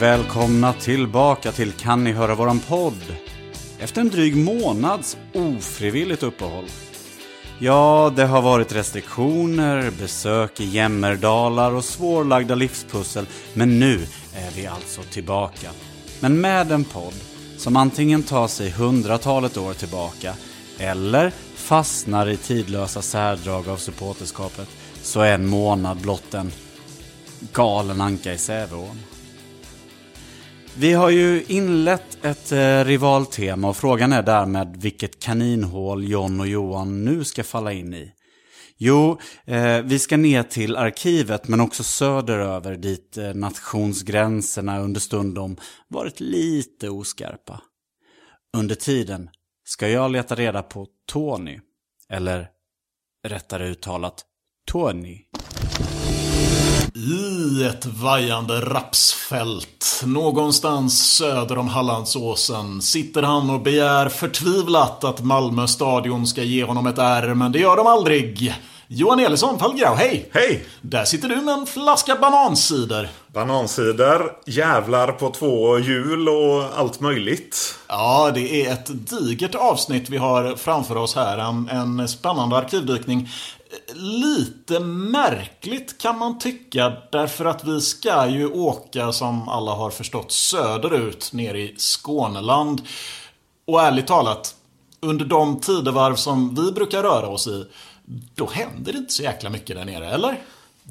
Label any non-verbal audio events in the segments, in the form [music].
välkomna tillbaka till Kan ni höra våran podd? Efter en dryg månads ofrivilligt uppehåll. Ja, det har varit restriktioner, besök i jämmerdalar och svårlagda livspussel, men nu är vi alltså tillbaka. Men med en podd som antingen tar sig hundratalet år tillbaka eller fastnar i tidlösa särdrag av supporterskapet så är en månad blott en galen anka i Säveån. Vi har ju inlett ett eh, rivaltema och frågan är därmed vilket kaninhål John och Johan nu ska falla in i. Jo, eh, vi ska ner till arkivet men också söderöver dit eh, nationsgränserna understundom varit lite oskarpa. Under tiden ska jag leta reda på Tony, eller rättare uttalat Tony. I ett vajande rapsfält någonstans söder om Hallandsåsen sitter han och begär förtvivlat att Malmö stadion ska ge honom ett R, men det gör de aldrig. Johan Elisson, Fallgrau, hej! Hej! Där sitter du med en flaska banansider. Banansider, jävlar på två hjul och allt möjligt. Ja, det är ett digert avsnitt vi har framför oss här. En, en spännande arkivdykning. Lite märkligt kan man tycka därför att vi ska ju åka som alla har förstått söderut ner i Skåneland. Och ärligt talat, under de tidevarv som vi brukar röra oss i, då händer det inte så jäkla mycket där nere, eller?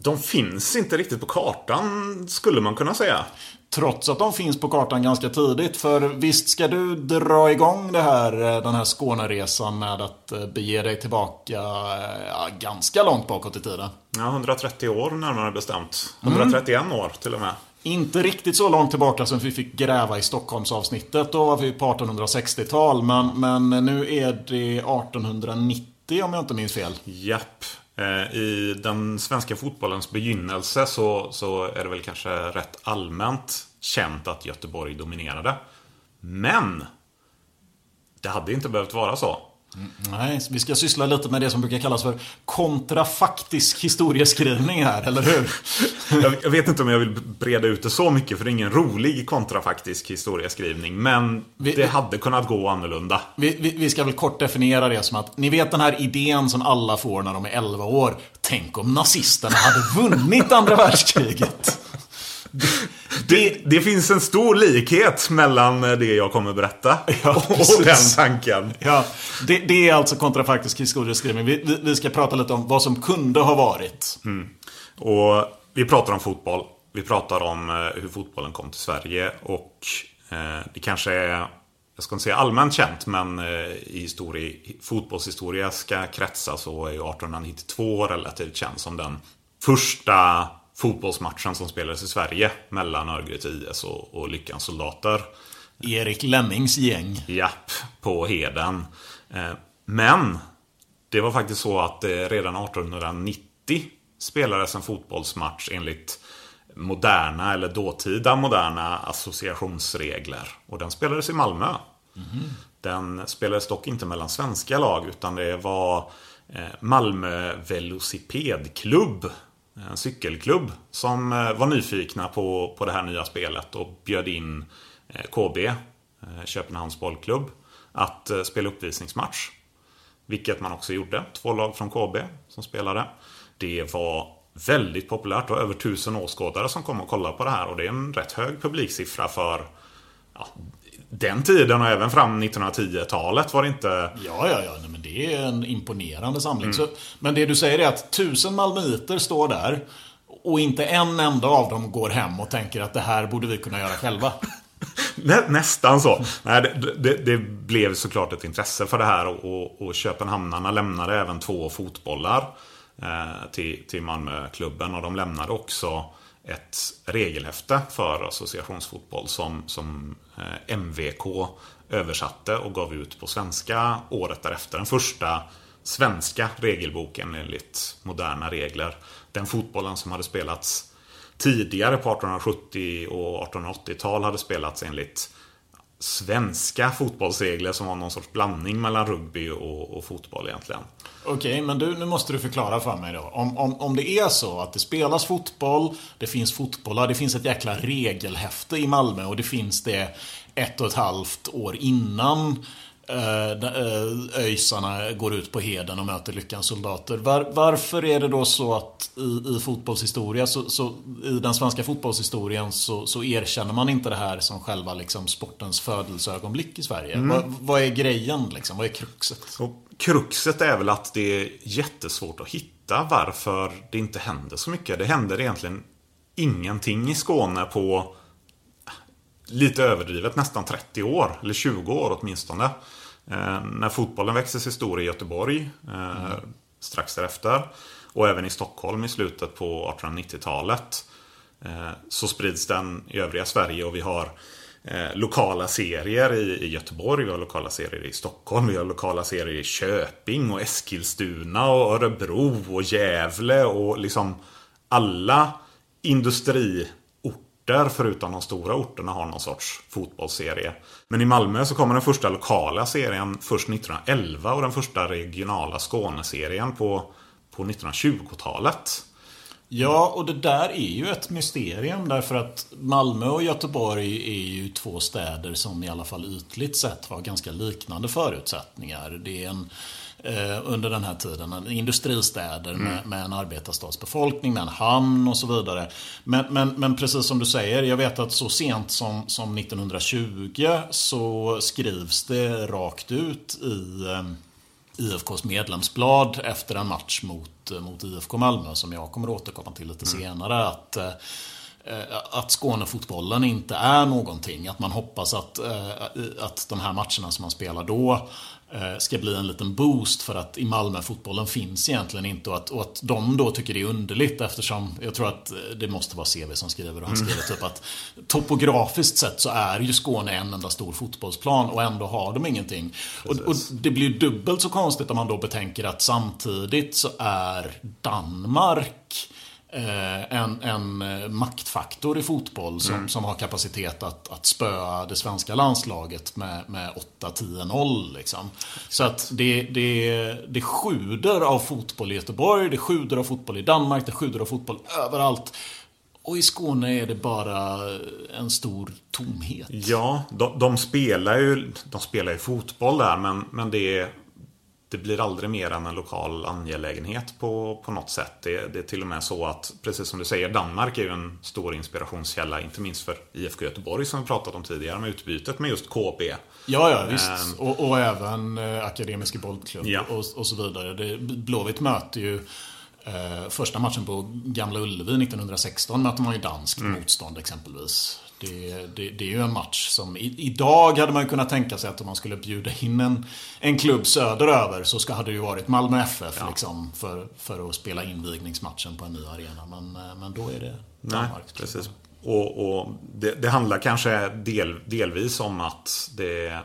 De finns inte riktigt på kartan, skulle man kunna säga. Trots att de finns på kartan ganska tidigt. För visst ska du dra igång det här, den här Skåneresan med att bege dig tillbaka ja, ganska långt bakåt i tiden? Ja, 130 år närmare bestämt. 131 mm. år till och med. Inte riktigt så långt tillbaka som vi fick gräva i Stockholmsavsnittet. Då var vi på 1860-tal. Men, men nu är det 1890 om jag inte minns fel. Japp. Eh, I den svenska fotbollens begynnelse så, så är det väl kanske rätt allmänt känt att Göteborg dominerade. Men det hade inte behövt vara så. Nej, vi ska syssla lite med det som brukar kallas för kontrafaktisk historieskrivning här, eller hur? [laughs] jag vet inte om jag vill breda ut det så mycket, för det är ingen rolig kontrafaktisk historieskrivning. Men vi, det hade kunnat gå annorlunda. Vi, vi, vi, ska väl kort definiera det som att, ni vet den här idén som alla får när de är 11 år. Tänk om nazisterna hade vunnit andra världskriget. [laughs] Det, det, finns en stor likhet mellan det jag kommer berätta [laughs] ja, och den tanken. Ja, det, det, är alltså kontrafaktisk historieskrivning. Vi, vi, vi, ska prata lite om vad som kunde ha varit. Mm. Och vi pratar om fotboll. Vi pratar om eh, hur fotbollen kom till Sverige. Och eh, det kanske är, jag ska inte säga allmänt känt, men eh, i histori, fotbollshistoriska kretsar så är 1892 relativt känd som den första fotbollsmatchen som spelades i Sverige mellan Örgryte IS och, och Lyckans soldater. Erik Lemmings gäng. Japp, på Heden. Eh, men det var faktiskt så att redan 1890 spelades en fotbollsmatch enligt moderna eller dåtida moderna associationsregler. Och den spelades i Malmö. Mm. Den spelades dock inte mellan svenska lag utan det var eh, Malmö Velocipedklubb Eh, en cykelklubb som eh, var nyfikna på, på det här nya spelet och bjöd in eh, KB, Köpenhamns bollklubb, att spela uppvisningsmatch. Vilket man också gjorde. Två lag från KB som spelade. Det var väldigt populärt och över tusen åskådare som kom och kollade på det här och det är en rätt hög publiksiffra för ja, den tiden och även fram 1910-talet var det inte... Ja, ja, ja. Nej, men det är en imponerande samling. Mm. Så, men det du säger är att tusen malmöiter står där och inte en enda av dem går hem och tänker att det här borde vi kunna göra själva. [laughs] Nä, nästan så. Nej, det, det, det, blev såklart ett intresse för det här och, och Köpenhamnarna lämnade även två fotbollar eh, till, till Malmöklubben och de lämnade också ett regelhäfte för associationsfotboll som, som eh, MVK översatte och gav ut på svenska året därefter. Den första svenska regelboken enligt moderna regler. Den fotbollen som hade spelats tidigare på 1870 och 1880-tal hade spelats enligt svenska fotbollsregler som var någon sorts blandning mellan rugby och, och fotboll egentligen. Okej, men du, nu måste du förklara för mig då. Om, om, om det är så att det spelas fotboll, det finns fotbollar, det finns ett jäkla regelhäfte i Malmö och det finns det ett och ett halvt år innan Eh, eh, ÖISarna går ut på heden och möter Lyckans soldater. Var, varför är det då så att i, i fotbollshistoria, så, så, i den svenska fotbollshistorien så, så, erkänner man inte det här som själva liksom, sportens födelseögonblick i Sverige? Mm. Vad, vad, är grejen liksom? Vad är kruxet? Och kruxet är väl att det är jättesvårt att hitta varför det inte händer så mycket. Det händer egentligen ingenting i Skåne på lite överdrivet nästan 30 år, eller 20 år åtminstone. Eh, när fotbollen växer sig stor i Göteborg eh, mm. strax därefter och även i Stockholm i slutet på 1890-talet eh, så sprids den i övriga Sverige och vi har lokala serier i, i, Göteborg, vi har lokala serier i Stockholm, vi har lokala serier i Köping och Eskilstuna och Örebro och Gävle och liksom alla industri orter, förutom de stora orterna, har någon sorts fotbollsserie. Men i Malmö så kommer den första lokala serien först 1911 och den första regionala Skåneserien på, på 1920-talet. Ja, och det där är ju ett mysterium därför att Malmö och Göteborg är ju två städer som i alla fall ytligt sett har ganska liknande förutsättningar. Det är en eh, under den här tiden. Industristäder mm. med, med en arbetarstadsbefolkning, med en hamn och så vidare. Men, men, men precis som du säger, jag vet att så sent som, som 1920 så skrivs det rakt ut i eh, IFKs medlemsblad efter en match mot, mot IFK Malmö som jag kommer återkomma till lite mm. senare. att eh, att Skånefotbollen inte är någonting. Att man hoppas att, eh, att de här matcherna som man spelar då Eh, ska bli en liten boost för att i Malmö-fotbollen finns egentligen inte och att, och att de då tycker det är underligt eftersom jag tror att eh, det måste vara CV som skriver och han skriver typ att topografiskt sett så är ju Skåne en enda stor fotbollsplan och ändå har de ingenting. Och, och, det blir dubbelt så konstigt om man då betänker att samtidigt så är Danmark Eh, en, en eh, maktfaktor i fotboll som, mm. som har kapacitet att, att spöa det svenska landslaget med, med 8-10-0. Liksom. Så att det, det, det sjuder av fotboll i Göteborg, det sjuder av fotboll i Danmark, det sjuder av fotboll överallt. Och i Skåne är det bara en stor tomhet. Ja, de, de spelar ju de spelar ju fotboll där men, men det är det blir aldrig mer än en lokal angelägenhet på, på något sätt. Det, det, är till och med så att, precis som du säger, Danmark är ju en stor inspirationskälla, inte minst för IFK Göteborg som vi pratat om tidigare, med utbytet med just KB. Ja, ja, visst. Ähm, och, och, även eh, Akademiska bollklubb ja. och, och, så vidare. Det, Blåvitt möter ju eh, första matchen på Gamla Ullevi 1916 möter man ju danskt mm. motstånd exempelvis. Det, det, det, är ju en match som i, idag hade man ju kunnat tänka sig att om man skulle bjuda in en, en klubb söderöver så ska, hade det ju varit Malmö FF ja. liksom, för, för att spela invigningsmatchen på en ny arena. Men, eh, men då är det Danmark. Nej, precis. Och, och det, det, handlar kanske del, delvis om att det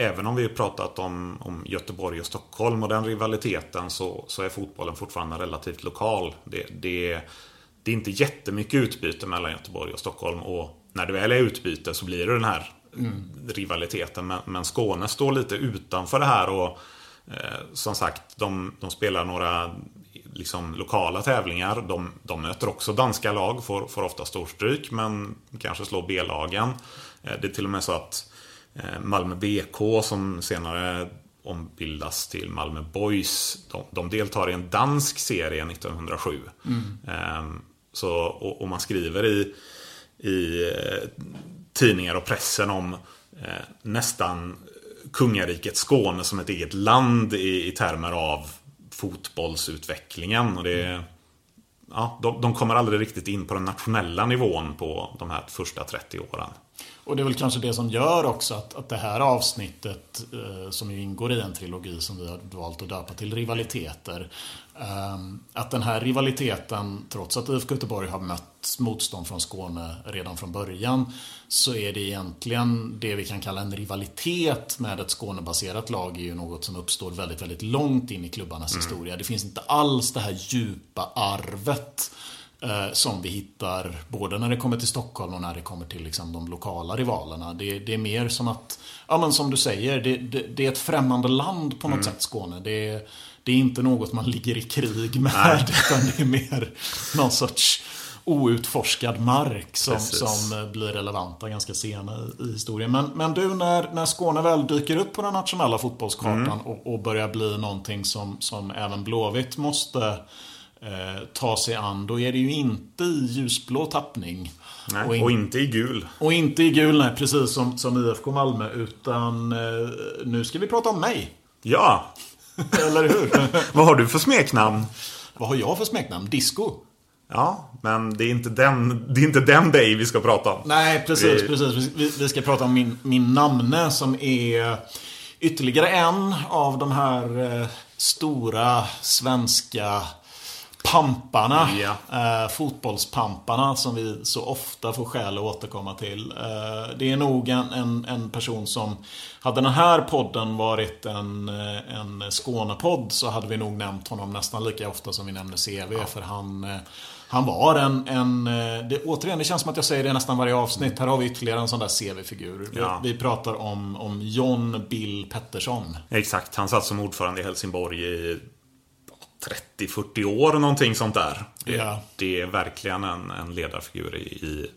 Även om vi har pratat om, om Göteborg och Stockholm och den rivaliteten så, så är fotbollen fortfarande relativt lokal. Det, det, det är inte jättemycket utbyte mellan Göteborg och Stockholm och när det väl är utbyte så blir det den här mm. rivaliteten. Men, men, Skåne står lite utanför det här och eh, som sagt, de, de, spelar några liksom, lokala tävlingar. De, de möter också danska lag, får, får ofta storstryk men kanske slår B-lagen. Eh, det är till och med så att eh, Malmö BK som senare ombildas till Malmö Boys. De, de deltar i en dansk serie 1907. Mm. Eh, så, och, och man skriver i i eh, tidningar och pressen om eh, nästan kungariket Skåne som ett eget land i, i termer av fotbollsutvecklingen. Och det, ja, de, de kommer aldrig riktigt in på den nationella nivån på de här första 30 åren. Och det är väl kanske det som gör också att, att det här avsnittet, eh, som ju ingår i en trilogi som vi har valt att döpa till rivaliteter, att den här rivaliteten, trots att IFK Göteborg har mött motstånd från Skåne redan från början, så är det egentligen det vi kan kalla en rivalitet med ett Skånebaserat lag är ju något som uppstår väldigt, väldigt långt in i klubbarnas mm. historia. Det finns inte alls det här djupa arvet Eh, som vi hittar både när det kommer till Stockholm och när det kommer till liksom, de lokala rivalerna. Det, det, är mer som att, ja men som du säger, det, det, det är ett främmande land på något mm. sätt Skåne. Det, det är inte något man ligger i krig med. Nej. [laughs] Utan det är mer någon sorts outforskad mark som, som eh, blir relevanta ganska sena i, i historien. Men, men du, när, när Skåne väl dyker upp på den nationella fotbollskartan mm. och, och börjar bli någonting som, som även Blåvitt måste eh, ta sig an, då är det ju inte i ljusblå tappning. Nej, och, in, och, inte i gul. Och inte i gul, nej, precis som, som IFK Malmö. Utan eh, nu ska vi prata om mig. Ja! [laughs] Eller hur? Vad har du för smeknamn? Vad har jag för smeknamn? Disco? Ja, men det är inte den, det är inte den dig vi ska prata om. Nej, precis. Vi, precis. Vi, vi ska prata om min, min namne som är ytterligare en av de här eh, stora svenska pamparna. Ja. Eh, fotbollspamparna som vi så ofta får skäl att återkomma till. Eh, det är nog en, en, en, person som Hade den här podden varit en, eh, en Skånepodd så hade vi nog nämnt honom nästan lika ofta som vi nämner CV. Ja. För han eh, han var en, en det, återigen det känns som att jag säger det nästan varje avsnitt. Här har vi ytterligare en sån där CV-figur. Ja. Vi, vi, pratar om, om John Bill Pettersson. Exakt, han satt som ordförande i Helsingborg i 30-40 år någonting sånt där. Ja. Det är verkligen en, en ledarfigur i, i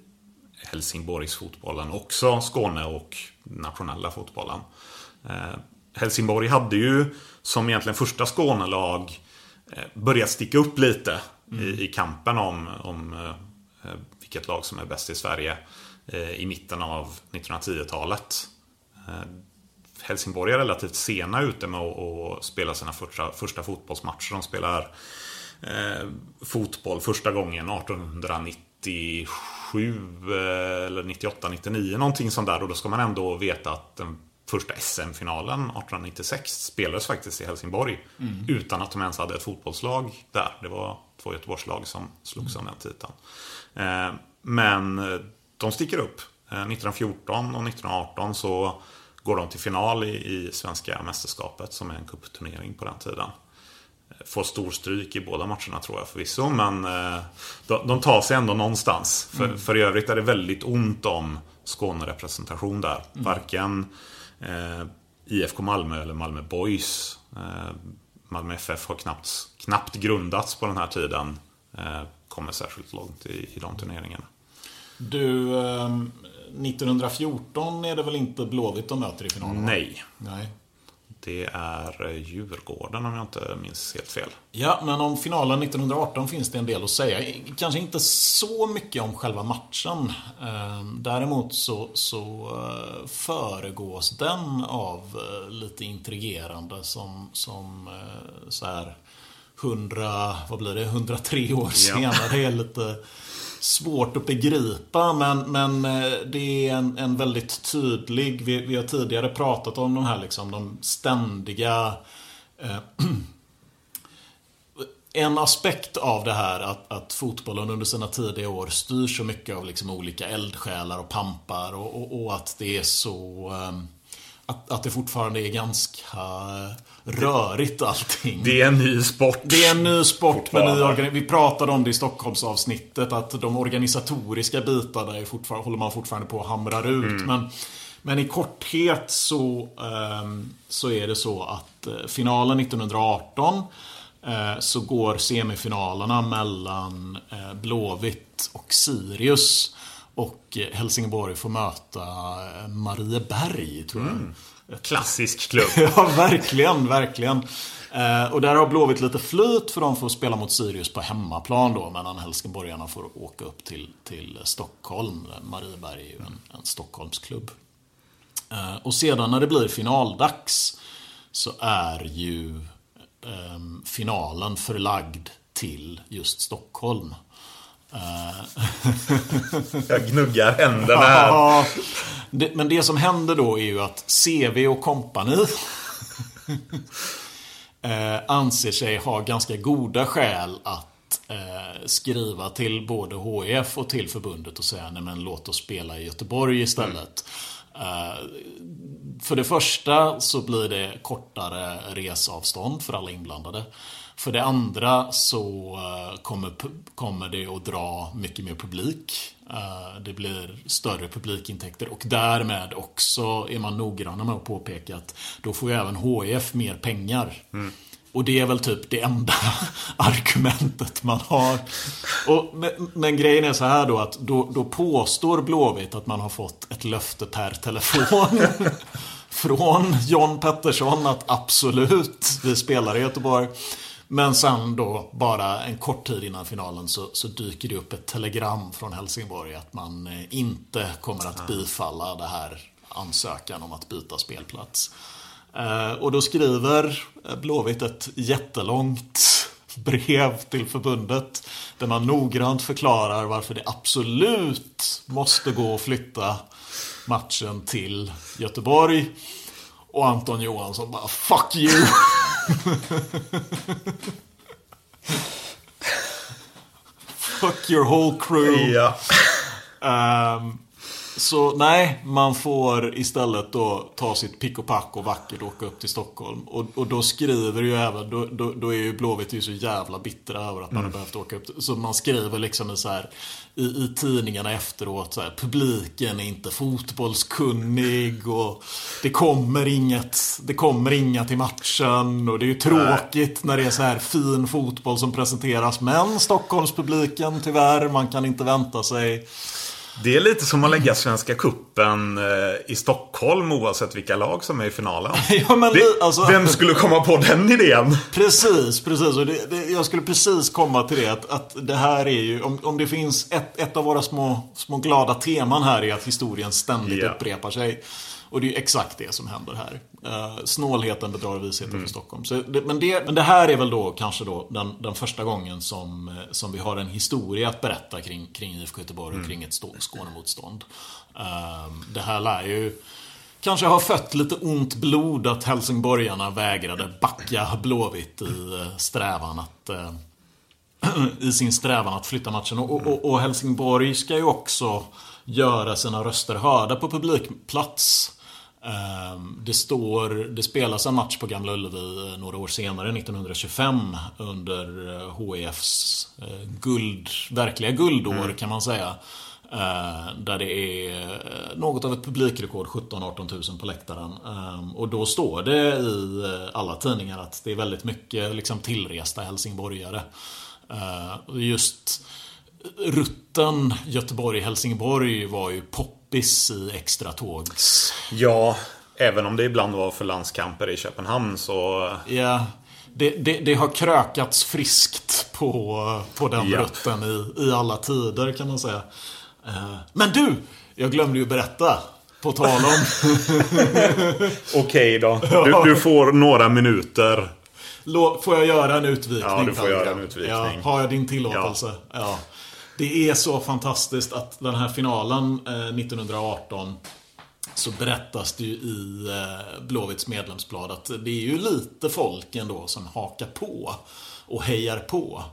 Helsingborgs fotbollen. Också Skåne och nationella fotbollen. Eh, Helsingborg hade ju som egentligen första Skånelag eh, börjat sticka upp lite mm. i, i, kampen om, om eh, vilket lag som är bäst i Sverige eh, i mitten av 1910-talet. Eh, Helsingborg är relativt sena ute med att spela sina första, första fotbollsmatcher. De spelar eh, fotboll första gången 1897 eh, eller 98, 99 någonting sånt där. Och då ska man ändå veta att den första SM-finalen 1896 spelades faktiskt i Helsingborg. Mm. Utan att de ens hade ett fotbollslag där. Det var två Göteborgslag som slogs om den titeln. Eh, men eh, de sticker upp. 1914 och 1918 så går de till final i, i Svenska mästerskapet som är en kuppturnering på den tiden. Får stor stryk i båda matcherna tror jag förvisso, men eh, de, de tar sig ändå någonstans. För, mm. för i övrigt är det väldigt ont om Skånerepresentation där. Mm. Varken eh, IFK Malmö eller Malmö Boys. Eh, Malmö FF har knappt, knappt grundats på den här tiden. Eh, kommer särskilt långt i, i de turneringarna. Du, ehm, 1914 är det väl inte Blåvitt de möter i finalen? Nej. Nej. Det är eh, Djurgården om jag inte minns helt fel. Ja, men om finalen 1918 finns det en del att säga. Kanske inte så mycket om själva matchen. Ehm, däremot så, så eh, föregås den av eh, lite intrigerande som, som så här 100, vad blir det, 103 år senare. Ja. Är lite svårt att begripa men, men eh, det är en, en väldigt tydlig, vi, vi, har tidigare pratat om de här liksom, de ständiga eh, [clears throat] En aspekt av det här att, att fotbollen under sina tidiga år styrs så mycket av liksom olika eldsjälar och pampar och, och, och att det är så eh, att, att det fortfarande är ganska rörigt allting. Det är en ny sport. Det är en ny sport med ny. Vi pratade om det i Stockholmsavsnittet att de organisatoriska bitarna är fortfarande, håller man fortfarande på att hamra ut. Mm. Men, men i korthet så, um, så är det så att uh, finalen 1918 uh, så går semifinalerna mellan uh, Blåvitt och Sirius. Och Helsingborg får möta Marieberg, tror jag. Mm. Klassisk klubb. [laughs] ja, verkligen, verkligen. Eh, och där har Blåvitt lite flyt för de får spela mot Sirius på hemmaplan då. Medan Helsingborgarna får åka upp till, till Stockholm. Marieberg är ju en, en Stockholmsklubb. Eh, och sedan när det blir finaldags så är ju eh, finalen förlagd till just Stockholm. Ah. [laughs] Jag gnuggar händerna här. det, men det som händer då är ju att CV och kompani [laughs] eh, anser sig ha ganska goda skäl att eh, skriva till både HIF och till förbundet och säga nej men låt oss spela i Göteborg istället. Eh, för det första så blir det kortare resavstånd för alla inblandade. För det andra så eh, kommer, kommer det att dra mycket mer publik. Eh, det blir större publikintäkter och därmed också är man noggranna med att påpeka att då får ju även HIF mer pengar. Mm. Och det är väl typ det enda [laughs] argumentet man har. Och, men, men, grejen är så här då att då, då påstår Blåvitt att man har fått ett löfte per telefon. [laughs] från John Pettersson att absolut, vi spelar i Göteborg. Men sen då, bara en kort tid innan finalen så, så, dyker det upp ett telegram från Helsingborg att man eh, inte kommer att bifalla det här ansökan om att byta spelplats. Eh, och då skriver Blåvitt ett jättelångt [laughs] brev till förbundet där man noggrant förklarar varför det absolut måste gå att flytta matchen till Göteborg. Och Anton Johansson bara Fuck you! [laughs] Fuck your whole crew. Ja. Um, så nej, man får istället då ta sitt pick och pack och vackert åka upp till Stockholm. Och, och då skriver ju även, då, då, då är ju Blåvitt ju så jävla bittra över att man mm. har behövt åka upp. Så man skriver liksom så här i, i tidningarna efteråt så här, publiken är inte fotbollskunnig och det kommer inget, det kommer inga till matchen och det är ju tråkigt när det är så här fin fotboll som presenteras. Men Stockholmspubliken tyvärr, man kan inte vänta sig det är lite som att lägga Svenska Kuppen eh, i Stockholm oavsett vilka lag som är i finalen. [laughs] ja, men, det, alltså, vem skulle komma på den idén? Precis, precis. Och det, det, jag skulle precis komma till det. Att, att det här är ju, om, om det finns ett, ett av våra små, små glada teman här är att historien ständigt yeah. upprepar sig. Och det är ju exakt det som händer här. Uh, snålheten bedrar visheten mm. för Stockholm. Så men, det, men det här är väl då kanske då den, den första gången som, eh, som vi har en historia att berätta kring, kring IFK Göteborg och mm. kring ett Skånemotstånd. Uh, det här lär ju kanske ha fött lite ont blod att helsingborgarna vägrade backa Blåvitt i eh, strävan att [clears throat] i sin strävan att flytta matchen. Och, och, och Helsingborg ska ju också göra sina röster hörda på publikplats. Ehm, det, står, det spelas en match på Gamla Ullevi några år senare, 1925, under HIFs eh, eh, guld, verkliga guldår mm. kan man säga. Ehm, där det är eh, något av ett publikrekord, 17-18 000 på läktaren. Ehm, och då står det i alla tidningar att det är väldigt mycket liksom, tillresta helsingborgare. Just rutten Göteborg-Helsingborg var ju poppis i extra tågs. Ja, även om det ibland var för landskamper i Köpenhamn så... Ja, det, det, det har krökats friskt på, på den ja. rutten i, i alla tider kan man säga. Eh, men du! Jag glömde ju berätta. På tal om... [laughs] Okej då. [laughs] Du, du, får några minuter. Får jag göra en utvikning? Ja, du får göra en utvikning. Ja, har jag din tillåtelse? Ja. ja. Det är så fantastiskt att den här finalen eh, 1918 så berättas det ju i eh, Blåvitts medlemsblad att det är ju lite folk ändå som hakar på och hejar på.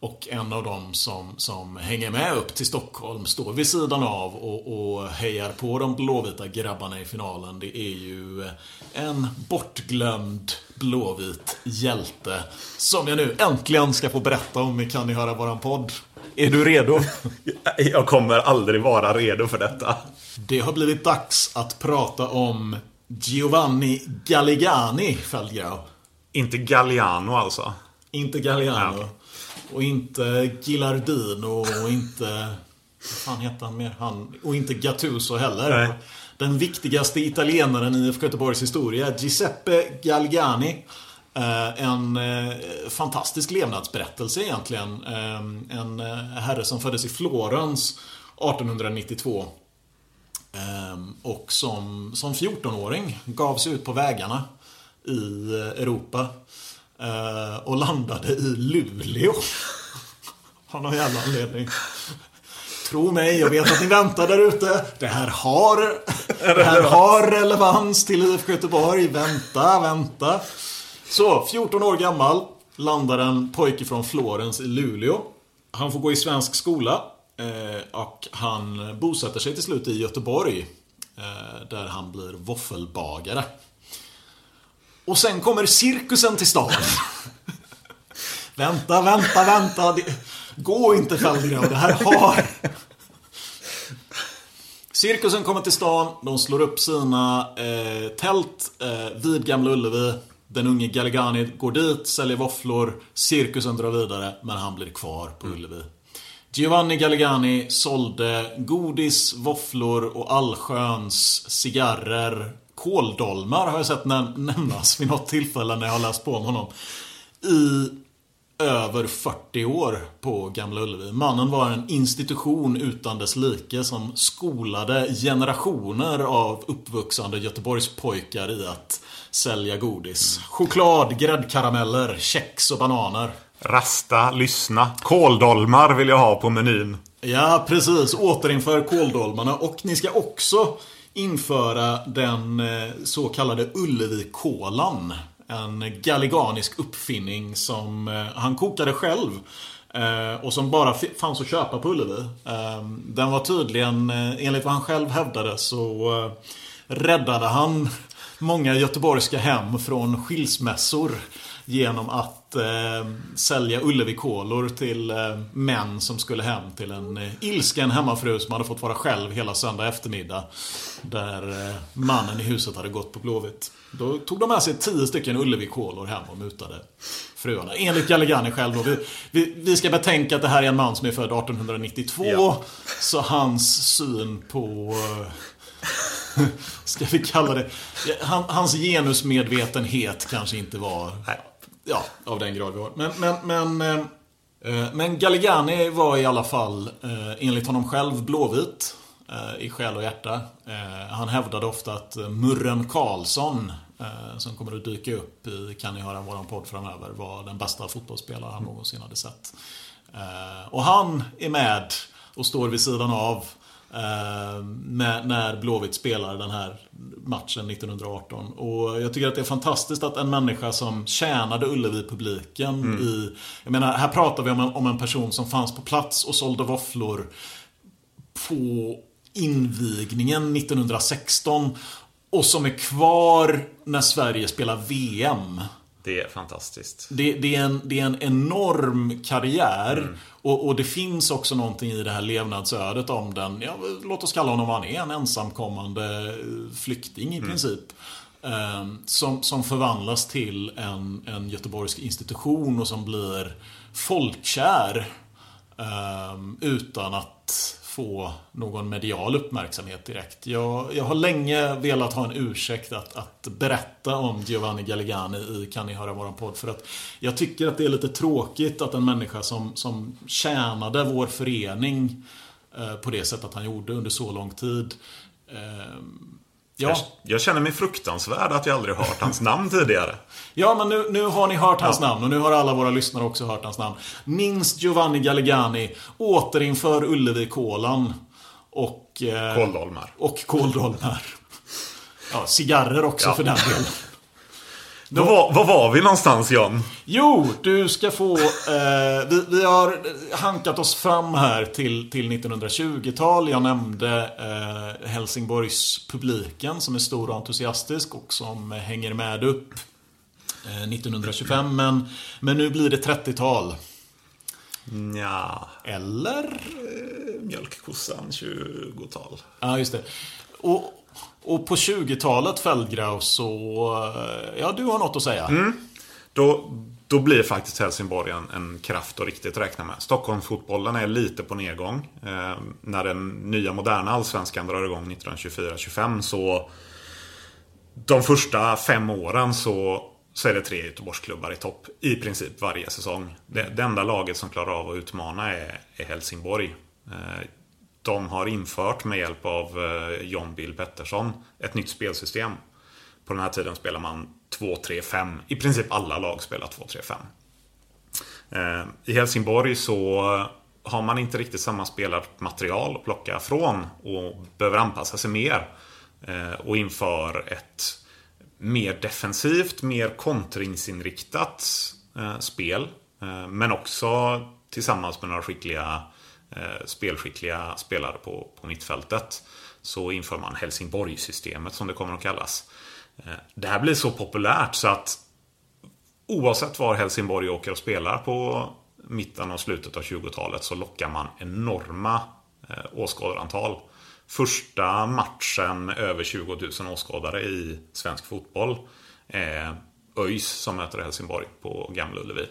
Och en av dem som, som hänger med upp till Stockholm står vid sidan av och, och hejar på de blåvita grabbarna i finalen. Det är ju eh, en bortglömd blåvit hjälte. Som jag nu äntligen ska få berätta om i Kan ni höra våran podd. Är du redo? Jag kommer aldrig vara redo för detta. Det har blivit dags att prata om Giovanni Galligani, Feldgrau. Inte Galliano alltså? Inte Galliano. Ja. Och inte Gilardino och inte... Vad fan heter han mer? Han, och inte Gattuso heller. Nej. Den viktigaste italienaren i IFK Göteborgs historia, Giuseppe Galgani. Eh, en eh, fantastisk levnadsberättelse egentligen. Eh, en herre som föddes i Florens 1892. Och som, som 14-åring gav sig ut på vägarna i Europa. Och landade i Luleå. [laughs] Av någon jävla anledning. Tro mig, jag vet att ni väntar där ute. Det här har, [laughs] det här har relevans till IFK Göteborg. Vänta, vänta. Så, 14 år gammal landar en pojke från Florens i Luleå. Han får gå i svensk skola. Eh, och han bosätter sig till slut i Göteborg. Eh, där han blir våffelbagare. Och sen kommer cirkusen till stan. [laughs] vänta, vänta, vänta. Det... Gå inte Fälldgrön, det här har... Cirkusen kommer till stan, de slår upp sina eh, tält eh, vid Gamla Ullevi. Den unge Galligani går dit, säljer våfflor. Cirkusen drar vidare, men han blir kvar på Ullevi. Giovanni Galligani sålde godis, våfflor och allsköns cigarrer. Kåldolmar har jag sett nämnas vid något tillfälle när jag har läst på om honom. I över 40 år på Gamla Ullevi. Mannen var en institution utan dess like som skolade generationer av uppvuxande Göteborgspojkar i att sälja godis. Choklad, gräddkarameller, kex och bananer. Rasta, lyssna. Kåldolmar vill jag ha på menyn. Ja, precis. Återinför kåldolmarna. Och ni ska också införa den eh, så kallade Ullevi-kolan. En galliganisk uppfinning som eh, han kokade själv. Eh, och som bara fanns att köpa på Ullevi. Den var tydligen, enligt vad han själv hävdade, så räddade han många göteborgska hem från skilsmässor genom att eh, sälja Ullevi-kolor till eh, män som skulle hem till en eh, ilsken hemmafru som hade fått vara själv hela söndag eftermiddag. Där eh, mannen i huset hade gått på Blåvitt. Då tog de med sig tio stycken Ullevi-kolor hem och mutade fruarna. Enligt Galligani själv då. Vi, vi, vi, ska betänka att det här är en man som är född 1892. Ja. Så hans syn på [laughs] ska vi kalla det. Hans genusmedvetenhet kanske inte var Nej ja, av den grad vi har. Men, men, men, eh, men Galligani var i alla fall, eh, enligt honom själv, blåvit. Eh, I själ och hjärta. Han hävdade ofta att Murren Karlsson, som kommer att dyka upp i Kan ni höra våran podd framöver, var den bästa fotbollsspelare han någonsin hade sett. och han är med och står vid sidan av Eh, när Blåvitt spelar den här matchen 1918. Och jag tycker att det är fantastiskt att en människa som tjänade Ullevi-publiken mm. i... Jag menar, här pratar vi om en, om en person som fanns på plats och sålde våfflor på invigningen 1916. Och som är kvar när Sverige spelar VM. Det är fantastiskt. Det, det, är, en, det är en enorm karriär. Mm. Och, och, det finns också någonting i det här levnadsödet om den, ja, låt oss kalla honom vad han är, en ensamkommande flykting i mm. princip. Eh, som, som förvandlas till en, en göteborgsk institution och som blir folkkär. Eh, utan att få någon medial uppmärksamhet direkt. Jag, jag har länge velat ha en ursäkt att, att berätta om Giovanni Galligani i Kan ni höra våran podd? För att jag tycker att det är lite tråkigt att en människa som, som tjänade vår förening eh, på det sättet han gjorde under så lång tid eh, Ja. Jag, jag, känner mig fruktansvärd att jag aldrig hört hans namn tidigare. [laughs] Ja, men nu, nu har ni hört hans ja. namn och nu har alla våra lyssnare också hört hans namn. Minst Giovanni Galligani. Återinför Ullevi-kolan. Och... Eh, kåldolmar. Och kåldolmar. Ja, cigarrer också ja. för den delen. [laughs] Då, var, var var vi någonstans John? Jo, du ska få... Eh, vi, vi, har hankat oss fram här till, till 1920-tal. Jag nämnde eh, Helsingborgs publiken som är stor och entusiastisk och som hänger med upp eh, 1925. Men, men nu blir det 30-tal. Ja. Eller? Eh, mjölkkossan 20-tal. Ja, just det. Och, och på 20-talet Feldgraus så... Eh, ja, du har något att säga. Mm. Då, då blir faktiskt Helsingborg en, en kraft att riktigt räkna med. Stockholmsfotbollen är lite på nedgång. Eh, när den nya moderna allsvenskan drar igång 1924-25 så... De första fem åren så, så är det tre Göteborgsklubbar i topp. I princip varje säsong. Det, det enda laget som klarar av att utmana är, är Helsingborg. Eh, de har infört med hjälp av eh, John Bill Pettersson ett nytt spelsystem. På den här tiden spelar man 2-3-5. I princip alla lag spelar 2-3-5. Eh, I Helsingborg så har man inte riktigt samma spelarmaterial att plocka från och behöver anpassa sig mer. Eh, och inför ett mer defensivt, mer kontringsinriktat spel. Men också tillsammans med några skickliga Eh, spelskickliga spelare på, på mittfältet. så inför man Helsingborgssystemet som det kommer att kallas. Eh, det här blir så populärt så att oavsett var Helsingborg åker och spelar på mitten och slutet av 20-talet så lockar man enorma eh, åskådarantal. Första matchen över 20 000 åskådare i svensk fotboll är ÖIS som möter Helsingborg på Gamla Ullevi.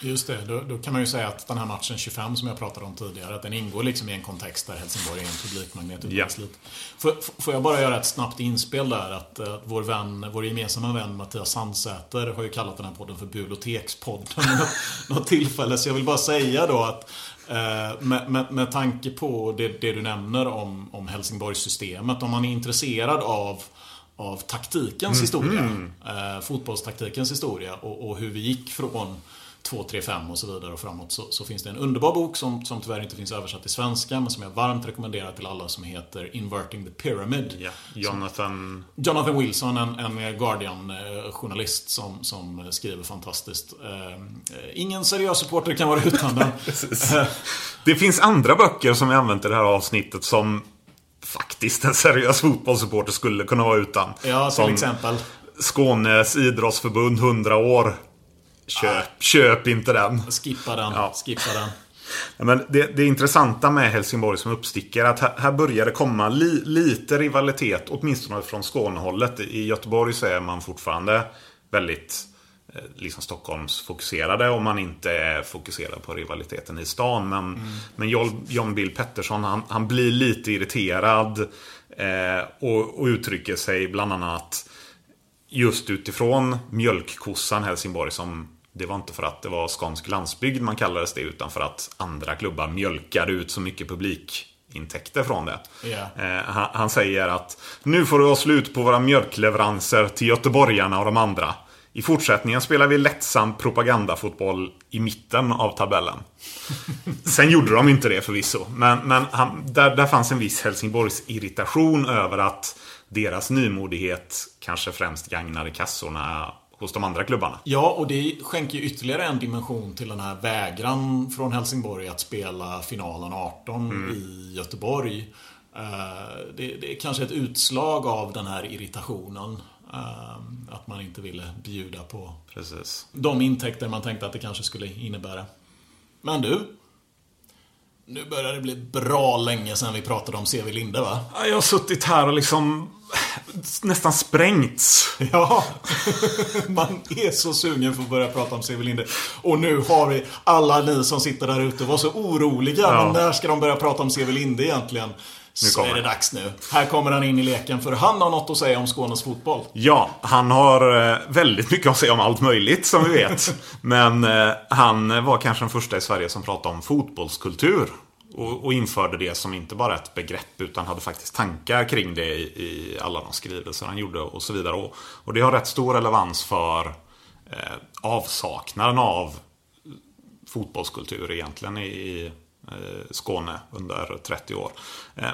Just det, då, då, kan man ju säga att den här matchen 25 som jag pratade om tidigare, att den ingår liksom i en kontext där Helsingborg är en publikmagnet Ja. Får, får jag bara göra ett snabbt inspel där? Att, att vår, vän, vår gemensamma vän Mattias Sandsäter har ju kallat den här podden för Bibliotekspodden vid [laughs] något, tillfälle. Så jag vill bara säga då att eh, med, med, med tanke på det, det du nämner om, om Helsingborgssystemet, om man är intresserad av av taktikens historia. Eh, fotbollstaktikens historia och, och hur vi gick från 2, 3, 5 och så vidare och framåt så, så finns det en underbar bok som, som tyvärr inte finns översatt till svenska men som jag varmt rekommenderar till alla som heter Inverting the Pyramid. Ja, Jonathan... Jonathan Wilson, en, en Guardian-journalist som, som skriver fantastiskt. Eh, ingen seriös supporter kan vara utan den. [laughs] Eh, Det finns andra böcker som vi använt i det här avsnittet som faktiskt en seriös fotbollssupporter skulle kunna vara utan. ja, till som exempel. Skånes idrottsförbund 100 år. Köp, köp inte den. Skippa den, Ja. skippa den. Ja, Men det, det intressanta med Helsingborg som uppstickare är att här, här börjar det komma li, lite rivalitet, åtminstone från Skånehållet. I Göteborg så är man fortfarande väldigt eh, liksom Stockholmsfokuserade om man inte är fokuserad på rivaliteten i stan. Men, men John, John Bill Pettersson han, han blir lite irriterad eh, och, och uttrycker sig bland annat just utifrån mjölkkossan Helsingborg som det var inte för att det var skånsk landsbygd man kallades det utan för att andra klubbar mjölkade ut så mycket publikintäkter från det. Ja. Eh, han, han säger att nu får det vara slut på våra mjölkleveranser till göteborgarna och de andra. I fortsättningen spelar vi lättsam propagandafotboll i mitten av tabellen. [laughs] Sen gjorde de inte det förvisso. Men, men han, där, där fanns en viss Helsingborgs irritation över att deras nymodighet kanske främst gagnade kassorna hos de andra klubbarna. Ja, och det skänker ju ytterligare en dimension till den här vägran från Helsingborg att spela finalen 18 i Göteborg. Eh, Det, det är kanske ett utslag av den här irritationen. eh, Att man inte ville bjuda på Precis. de intäkter man tänkte att det kanske skulle innebära. Men du. Nu börjar det bli bra länge sedan vi pratade om CV Linde va? Ja, Jag har suttit här och liksom nästan sprängts. Ja, [laughs] man är så sugen för att börja prata om CV Linde. Och nu har vi alla ni som sitter där ute och var så oroliga. Ja. Men när ska de börja prata om CV Linde egentligen? Så är det det. dags nu. Här kommer han in i leken för han har något att säga om Skånes fotboll. Ja, han har eh, väldigt mycket att säga om allt möjligt som vi vet. [laughs] Men eh, han var kanske den första i Sverige som pratade om fotbollskultur. Och, och införde det som inte bara ett begrepp utan hade faktiskt tankar kring det i, i alla de skrivelser han gjorde och så vidare. Och, och det har rätt stor relevans för eh, avsaknaden av fotbollskultur egentligen i, i eh, Skåne under 30 år. Eh,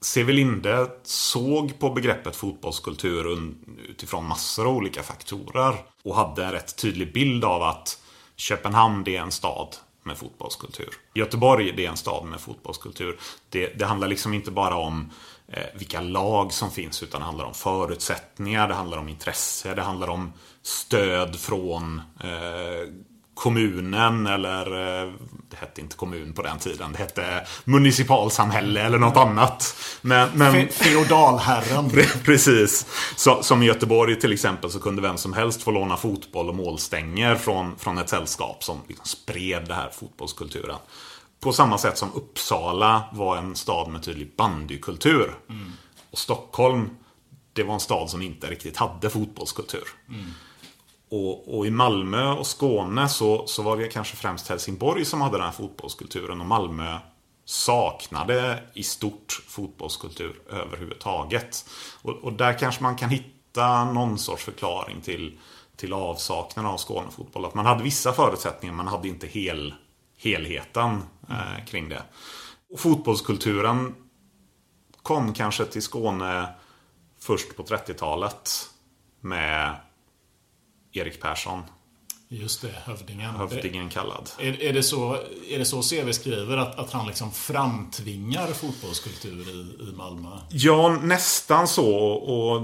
Sevelinde Linde såg på begreppet fotbollskultur utifrån massor av olika faktorer. Och hade en rätt tydlig bild av att Köpenhamn är en stad med fotbollskultur. Göteborg det är en stad med fotbollskultur. Det, det handlar liksom inte bara om eh, vilka lag som finns utan det handlar om förutsättningar, det handlar om intresse, det handlar om stöd från eh, kommunen eller eh, det hette inte kommun på den tiden. Det hette municipalsamhälle eller något annat. Men, men Fe- Feodalherren. [laughs] Precis. Så, som i Göteborg till exempel så kunde vem som helst få låna fotboll och målstänger från, från ett sällskap som liksom spred den här fotbollskulturen. På samma sätt som Uppsala var en stad med tydlig bandykultur. Och Stockholm, det var en stad som inte riktigt hade fotbollskultur. Och, och i Malmö och Skåne så, så var det kanske främst Helsingborg som hade den här fotbollskulturen. Och Malmö saknade i stort fotbollskultur överhuvudtaget. Och, och där kanske man kan hitta någon sorts förklaring till, till avsaknaden av Skånefotboll. Att man hade vissa förutsättningar, man hade inte hel, helheten eh, kring det. Och fotbollskulturen kom kanske till Skåne först på 30-talet med Erik Persson. Just det, hövdingen. Hövdingen kallad. Är, är, det så, är det så CV skriver? Att, att han liksom framtvingar fotbollskultur i, i Malmö? Ja, nästan så. Och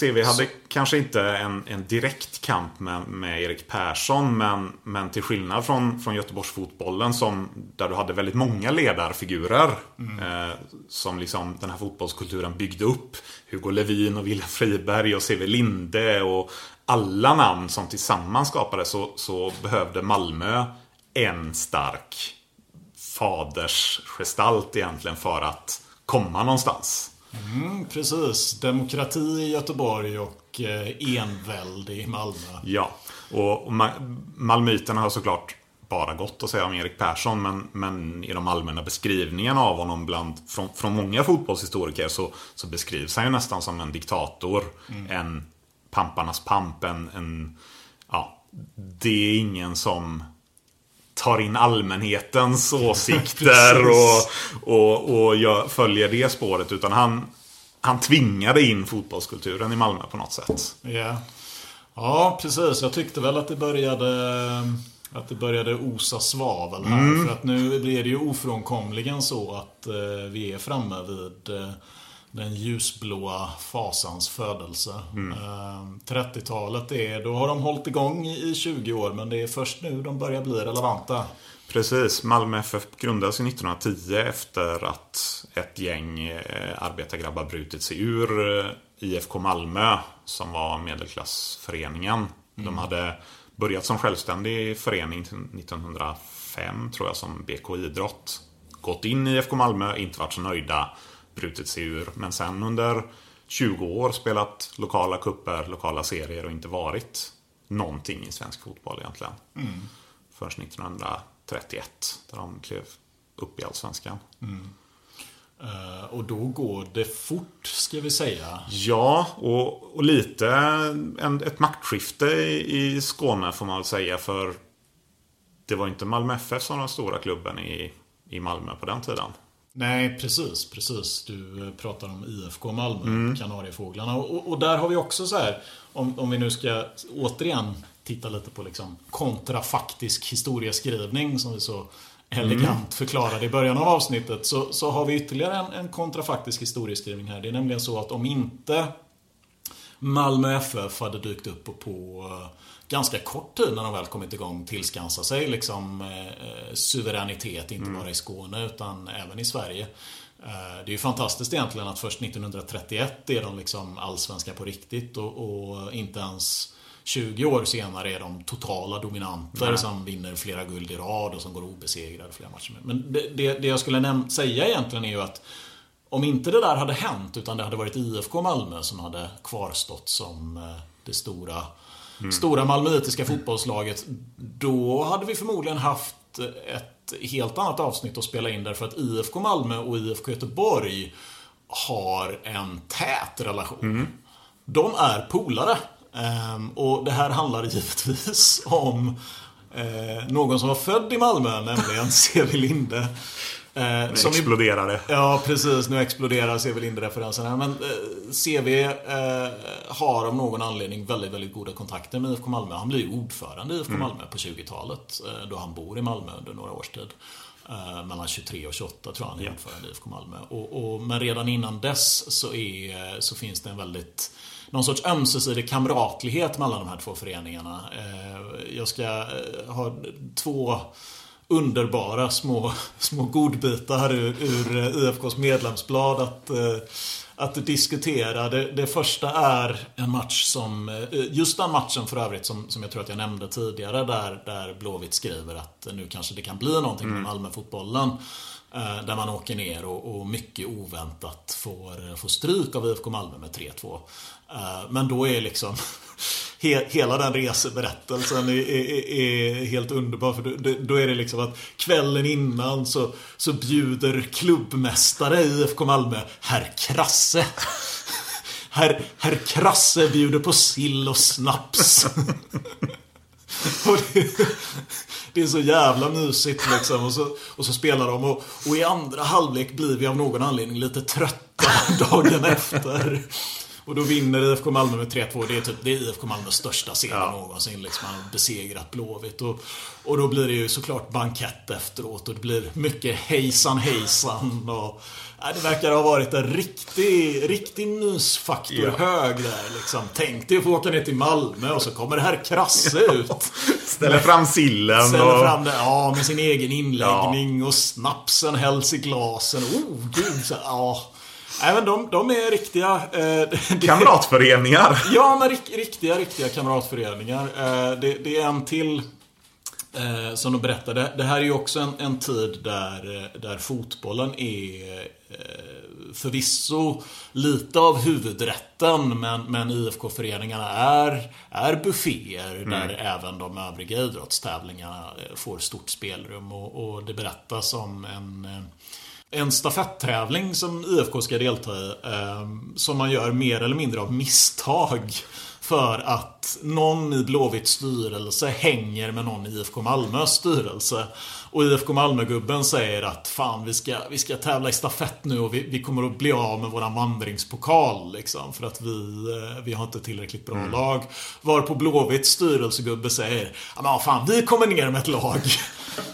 CV hade så. kanske inte en, en direkt kamp med, med Erik Persson. Men, men till skillnad från, från Göteborgsfotbollen som, där du hade väldigt många ledarfigurer. Mm. Eh, som liksom den här fotbollskulturen byggde upp. Hugo Levin och Wilhelm Friberg och CV Linde och alla namn som tillsammans skapades så, så behövde Malmö en stark fadersgestalt egentligen för att komma någonstans. Mm, precis. Demokrati i Göteborg och eh, envälde i Malmö. Ja, och, och Malmöiterna har såklart bara gott att säga om Erik Persson men, men i de allmänna beskrivningarna av honom bland, från, från många fotbollshistoriker så, så beskrivs han ju nästan som en diktator. Mm. En pamparnas pamp. En, en, ja, det är ingen som tar in allmänhetens [laughs] åsikter och, och, och jag följer det spåret. Utan han, han tvingade in fotbollskulturen i Malmö på något sätt. Yeah. Ja, precis. Jag tyckte väl att det började att det började osa svavel här. Mm. För att nu blir det ju ofrånkomligen så att eh, vi är framme vid eh, den ljusblåa fasans födelse. Mm. 30-talet, är, då har de hållit igång i 20 år men det är först nu de börjar bli relevanta. Precis, Malmö FF grundades 1910 efter att ett gäng eh, arbetargrabbar brutit sig ur eh, IFK Malmö som var medelklassföreningen. Mm. De hade börjat som självständig förening 1905 tror jag som BK Idrott. Gått in i IFK Malmö, inte varit så nöjda brutit sig ur. Men sen under 20 år spelat lokala kupper, lokala serier och inte varit någonting i svensk fotboll egentligen. Mm. Först 1931, där de klev upp i Allsvenskan. Mm. Uh, och då går det fort, ska vi säga. Ja, och, och lite en, ett maktskifte i, i Skåne får man väl säga. För det var inte Malmö FF som var den stora klubben i, i Malmö på den tiden. Nej, precis, precis. Du eh, pratar om IFK Malmö, mm. Kanariefåglarna. Och, och, där har vi också så här, om, om vi nu ska återigen titta lite på liksom kontrafaktisk historieskrivning som vi så elegant mm. förklarade i början av avsnittet. Så, så har vi ytterligare en, en kontrafaktisk historieskrivning här. Det är nämligen så att om inte Malmö FF hade dykt upp på, på ganska kort tid när de väl kommit igång tillskansa sig liksom eh, suveränitet, inte mm. bara i Skåne utan även i Sverige. Eh, det är ju fantastiskt egentligen att först 1931 är de liksom allsvenska på riktigt och, och inte ens 20 år senare är de totala dominanter Nej. som vinner flera guld i rad och som går obesegrade flera matcher. Men det, det, det jag skulle säga egentligen är ju att om inte det där hade hänt utan det hade varit IFK Malmö som hade kvarstått som eh, det stora mm. stora malmöitiska fotbollslaget. Då hade vi förmodligen haft ett helt annat avsnitt att spela in därför att IFK Malmö och IFK Göteborg har en tät relation. Mm. De är polare. Ehm, och det här handlar givetvis om eh, någon som var född i Malmö, nämligen C.V. Linde. Eh, nu exploderar det. Ja, precis. Nu exploderar CV Linde-referensen här. Men eh, CV eh, har av någon anledning väldigt, väldigt goda kontakter med IFK Malmö. Han blir ordförande i IFK mm. Malmö på 20-talet. Eh, då han bor i Malmö under några års tid. Eh, mellan 23 och 28 tror jag han är ordförande i IFK Malmö. Och, och, men redan innan dess så, är, så finns det en väldigt någon sorts ömsesidig kamratlighet mellan de här två föreningarna. Eh, jag ska ha två underbara små, små godbitar ur, ur eh, IFKs medlemsblad att, eh, att diskutera. Det, det, första är en match som, eh, just den matchen för övrigt som, som jag tror att jag nämnde tidigare där, där Blåvitt skriver att nu kanske det kan bli någonting med mm. Malmöfotbollen. Där man åker ner och, och, mycket oväntat får, får stryk av IFK Malmö med 3-2. Men då är liksom he, hela den reseberättelsen är, är, är, helt underbar. För då, då är det liksom att kvällen innan så, så bjuder klubbmästare i IFK Malmö, herr Krasse. Herr, herr Krasse bjuder på sill och snaps. [laughs] och det, det, är så jävla mysigt liksom. Och så, och så spelar de och, och i andra halvlek blir vi av någon anledning lite trötta [laughs] dagen efter. Och då vinner IFK Malmö med 3-2. Det är typ det är IFK Malmös största seger ja. någonsin. Liksom. Han har besegrat Blåvitt. Och, och då blir det ju såklart bankett efteråt. Och det blir mycket hejsan hejsan. Och, det verkar ha varit en riktig, riktig mysfaktor ja. hög där liksom. Tänk dig att få åka ner till Malmö och så kommer det här Krasse ut. Ställer fram sillen. Ställer och... fram det, ja, med sin egen inläggning ja. och snapsen hälls i glasen. Oh, gud. Så, ja. Nej, de, de är riktiga... Eh, [laughs] kamratföreningar. [laughs] Ja, men riktiga, riktiga kamratföreningar. Eh, det, det, är en till eh, som de berättade. Det här är ju också en, en tid där, eh, där fotbollen är eh, förvisso lite av huvudrätten men, men IFK-föreningarna är, är bufféer mm. där även de övriga idrottstävlingarna eh, får stort spelrum. Och, och det berättas om en en stafetttävling som IFK ska delta i. Eh, som man gör mer eller mindre av misstag. För att någon i Blåvitts styrelse hänger med någon i IFK Malmös styrelse. Och IFK Malmö-gubben säger att fan vi ska, vi ska tävla i stafett nu och vi, vi kommer att bli av med våran vandringspokal. Liksom, för att vi, eh, vi har inte tillräckligt bra mm. lag. Varpå Blåvitts styrelsegubbe säger ja men fan vi kommer ner med ett lag.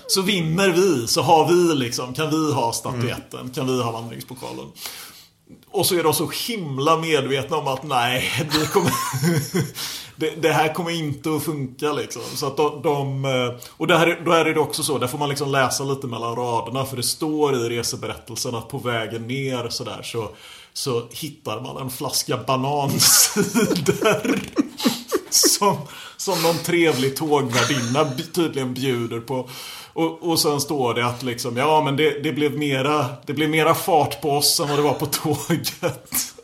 Så vinner vi, så har vi liksom, kan vi ha statyetten, mm. kan vi ha vandringspokalen. Och så är de så himla medvetna om att nej, det, kommer, [laughs] det, det, här kommer inte att funka liksom. Så att de, de eh, och där, då är det också så, där får man liksom läsa lite mellan raderna. För det står i reseberättelsen att på vägen ner sådär så, så hittar man en flaska banansider. [laughs] som, som någon trevlig tågvärdinna tydligen bjuder på. Och, och sen står det att liksom, ja men det, det, blev mera, det blev mera fart på oss än vad det var på tåget.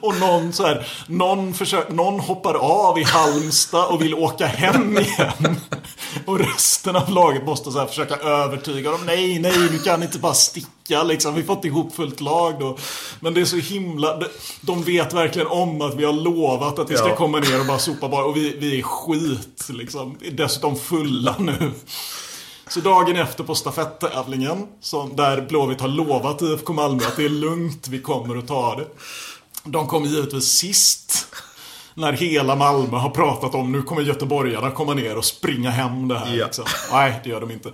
Och någon så här, någon, försöker, någon hoppar av i Halmstad och vill åka hem igen. Och resten av laget måste så försöka övertyga dem. Nej, nej, du kan inte bara sticka liksom. Vi får inte ihop fullt lag då. Men det är så himla... De vet verkligen om att vi har lovat att vi ska ja. komma ner och bara sopa bara. Och vi, vi är skit liksom. Vi är dessutom fulla nu. Så dagen efter på stafettävlingen, där Blåvitt har lovat IFK Malmö att det är lugnt, vi kommer att ta det. De kommer givetvis sist. När hela Malmö har pratat om nu kommer göteborgarna komma ner och springa hem det här. Ja. Liksom. Nej, det gör de inte.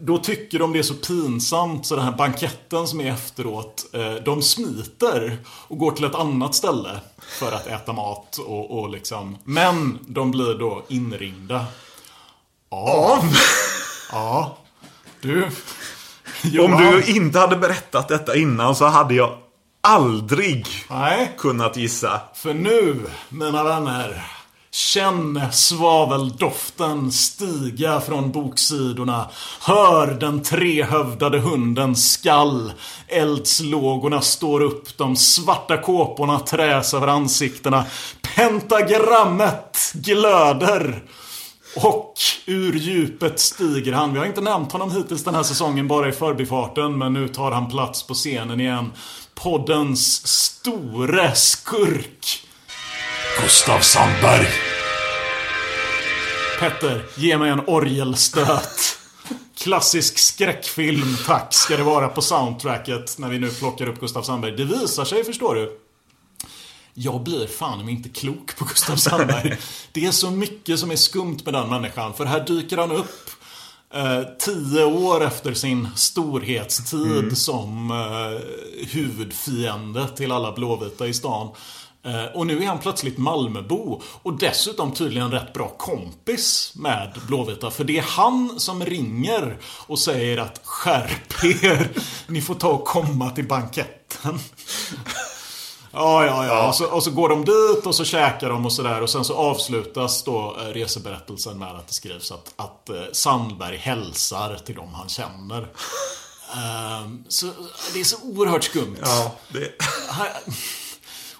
Då tycker de det är så pinsamt så den här banketten som är efteråt eh, De smiter och går till ett annat ställe För att äta mat och, och liksom Men de blir då inringda Av? Ja Du Om du inte hade berättat detta innan så hade jag aldrig Nej. kunnat gissa. För nu, mina vänner. Känn svaveldoften stiga från boksidorna. Hör den trehövdade hundens skall. Eldslågorna står upp, de svarta kåporna träs över ansiktena. Pentagrammet glöder. Och ur djupet stiger han. Vi har inte nämnt honom hittills den här säsongen, bara i förbifarten. Men nu tar han plats på scenen igen poddens store skurk. Gustav Sandberg. Petter, ge mig en orgelstöt. Klassisk skräckfilm, tack, ska det vara på soundtracket när vi nu plockar upp Gustav Sandberg. Det visar sig, förstår du. Jag blir fan inte klok på Gustav Sandberg. Det är så mycket som är skumt med den människan. För här dyker han upp Eh, tio år efter sin storhetstid mm. som eh, huvudfiende till alla blåvita i stan. Eh, och nu är han plötsligt Malmöbo och dessutom tydligen rätt bra kompis med Blåvita. För det är han som ringer och säger att skärp er, ni får ta och komma till banketten. Ja, ja, ja. Och så, och så, går de dit och så käkar de och sådär. Och sen så avslutas då eh, reseberättelsen med att det skrivs att, att eh, Sandberg hälsar till dem han känner. Um, [laughs] så det är så oerhört skumt. Ja, det...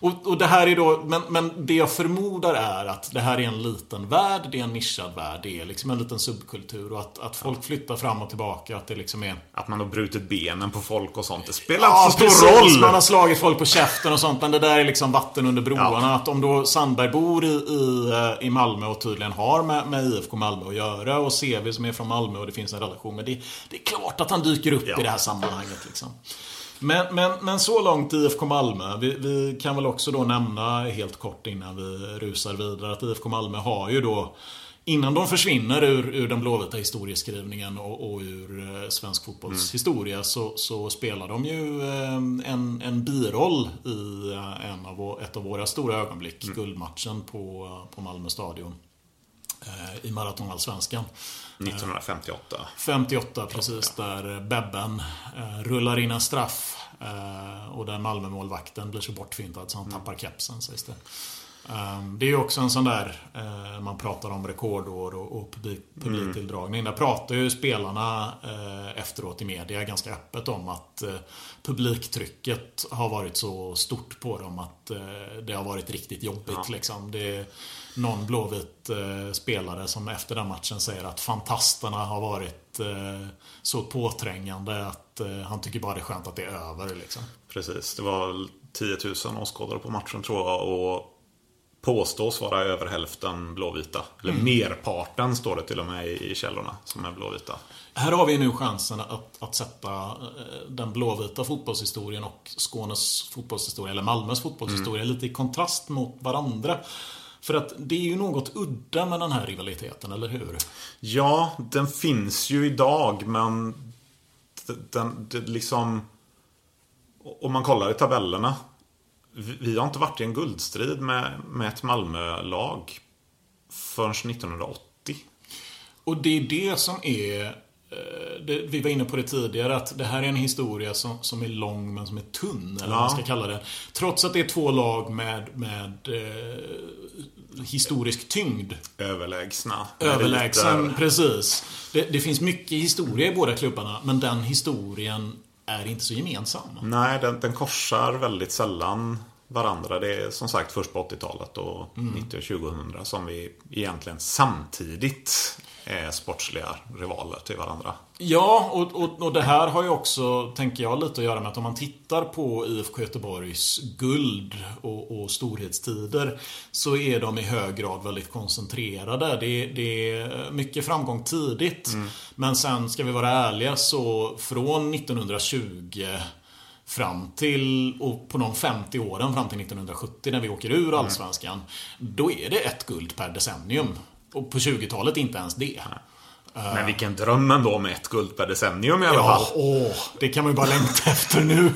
Och, och, det här är då, men, men det jag förmodar är att det här är en liten värld, det är en nischad värld, det är liksom en liten subkultur och att, att folk flyttar fram och tillbaka, att det liksom är... Att man har brutit benen på folk och sånt, det spelar ja, inte så stor precis, roll! man har slagit folk på käften och sånt, men det där är liksom vatten under broarna. Ja. Att om då Sandberg bor i, i, eh, i Malmö och tydligen har med, med IFK Malmö att göra och CV som är från Malmö och det finns en relation med det. Det är klart att han dyker upp ja. i det här sammanhanget liksom. Men, men, men så långt IFK Malmö. Vi, vi, kan väl också då nämna helt kort innan vi rusar vidare att IFK Malmö har ju då Innan de försvinner ur, ur den blåvita historieskrivningen och, och ur eh, svensk fotbolls mm. historia så, så, spelar de ju eh, en, en biroll i eh, en av, ett av våra stora ögonblick. Mm. Guldmatchen på, på Malmö stadion. I maratonallsvenskan. 1958. 58 precis, där Bebben rullar in en straff. Och där Malmö-målvakten blir så bortfintad så han mm. tappar kepsen sägs det. Ehm, det är ju också en sån där, eh, man pratar om rekordår och publik, publiktilldragning. Mm. Där pratar ju spelarna eh, efteråt i media ganska öppet om att eh, publiktrycket har varit så stort på dem att det har varit riktigt jobbigt. Ja. Liksom. Det någon blåvit spelare som efter den matchen säger att fantasterna har varit så påträngande att han tycker bara det är skönt att det är över. Liksom. Precis, det var 10 000 åskådare på matchen tror jag. Och påstås vara över hälften blåvita. Eller mm. merparten står det till och med i källorna som är blåvita. Här har vi nu chansen att, att sätta eh, den blåvita fotbollshistorien och Skånes fotbollshistoria, eller Malmös fotbollshistoria, mm. lite i kontrast mot varandra. För att det är ju något udda med den här rivaliteten, eller hur? Ja, den finns ju idag, men den, den liksom... Om man kollar i tabellerna vi har inte varit i en guldstrid med, med ett Malmö-lag förrän 1980. Och det är det som är det, vi var inne på det tidigare att det här är en historia som, som är lång men som är tunn. Eller ja. vad man ska kalla det. Trots att det är två lag med, med eh, historisk tyngd. Överlägsna. Överlägsen, precis. Det, det, finns mycket historia i båda klubbarna men den historien är inte så gemensam. Nej, den, den korsar väldigt sällan varandra. Det är som sagt först på 80-talet och mm. 90 och 2000 som vi egentligen samtidigt är sportsliga rivaler till varandra. Ja, och, och, och, det här har ju också, tänker jag, lite att göra med att om man tittar på IFK Göteborgs guld och, och storhetstider så är de i hög grad väldigt koncentrerade. Det, det är mycket framgång tidigt. Mm. Men sen, ska vi vara ärliga, så från 1920 fram till, och på de 50 åren fram till 1970 när vi åker ur mm. Allsvenskan. Mm. Då är det ett guld per decennium. Och på 20-talet inte ens det. Men vilken dröm ändå med ett guld per decennium i alla fall. Ja, åh, det kan man ju bara längta [laughs] efter nu.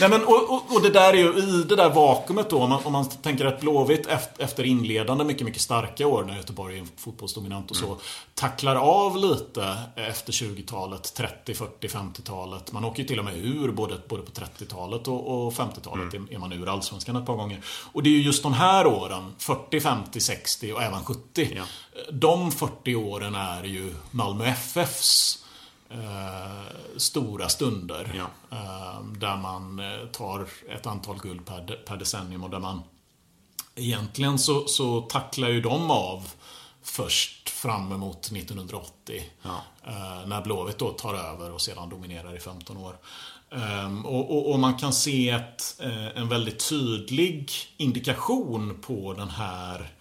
Nej, men, och, och, och, det där är ju i det där vakuumet då, om man, om man tänker att Blåvitt efter inledande mycket, mycket starka år när Göteborg är fotbollsdominant och så, mm. tacklar av lite efter 20-talet, 30, 40, 50-talet. Man åker ju till och med ur både, både på 30-talet och, och 50-talet mm. är man ur Allsvenskan ett par gånger. Och det är ju just de här åren, 40, 50, 60 och även 70. Ja. De 40 åren är ju Malmö FFs eh, stora stunder. Ja. Eh, där man eh, tar ett antal guld per, per decennium och där man Egentligen så, så tacklar ju de av först fram emot 1980. Ja. När Blåvitt då tar över och sedan dominerar i 15 år. Um, och, och, och, man kan se ett, en väldigt tydlig indikation på den här Ehm,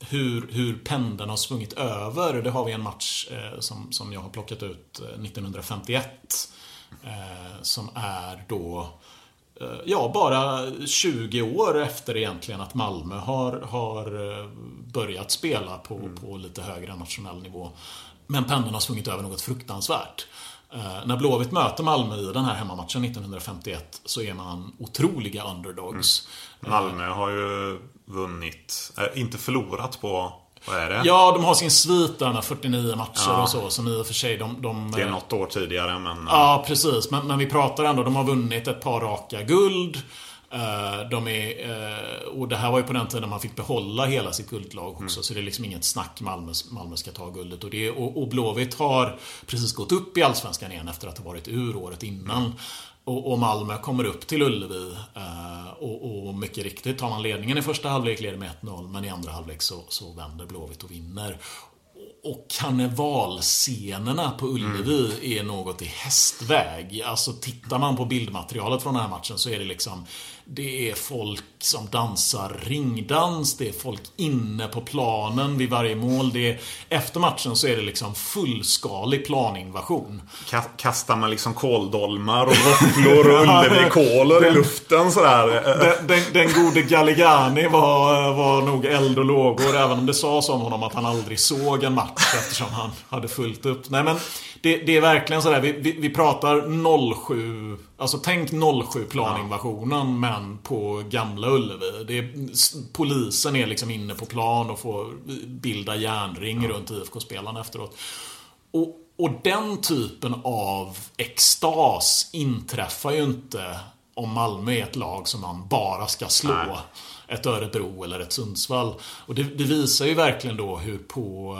hur, hur pendeln har svungit över. Det har vi en match eh, som, som jag har plockat ut 1951. Eh, eh, som är då Ja, bara 20 år efter egentligen att Malmö har, har börjat spela på, mm. på lite högre nationell nivå. Men pendeln har svungit över något fruktansvärt. Eh, när Blåvitt möter Malmö i den här hemmamatchen 1951 så är man otroliga underdogs. Mm. Malmö har ju vunnit, äh, inte förlorat på vad är det? Ja, de har sin svit där med 49 matcher ja. och så. Som i och för sig de... de det är något år tidigare men... Ja, precis. Men, men vi pratar ändå, de har vunnit ett par raka guld. Eh, de är, eh, och det här var ju på den tiden man fick behålla hela sitt guldlag också. Mm. Så det är liksom inget snack Malmö, Malmö ska ta guldet. Och, det, och, och Blåvitt har precis gått upp i Allsvenskan igen efter att ha varit ur året innan. Och, och, Malmö kommer upp till Ullevi. Eh, och, och, mycket riktigt tar man ledningen i första halvlek, leder med 1-0. Men i andra halvlek så, så vänder Blåvitt och vinner. Och karnevalscenerna på Ullevi mm. är något i hästväg. Alltså tittar man på bildmaterialet från den här matchen så är det liksom det är folk som dansar ringdans, det är folk inne på planen vid varje mål. Det är, efter matchen så är det liksom fullskalig planinvasion. Kastar man liksom kåldolmar och våfflor och [laughs] ullevikolor i luften sådär? Den, den, den gode Galligani var, var nog eld och lågor, även om det sades om honom att han aldrig såg en match eftersom han hade fullt upp. Nej men det, det är verkligen sådär, vi, vi, vi pratar 07 Alltså tänk 07 planinvasionen ja. men på Gamla Ullevi. Det är, polisen är liksom inne på plan och får bilda järnring runt IFK-spelarna efteråt. Och, och den typen av extas inträffar ju inte om Malmö är ett lag som man bara ska slå. Nej. Ett Örebro eller ett Sundsvall. Och det, det, visar ju verkligen då hur på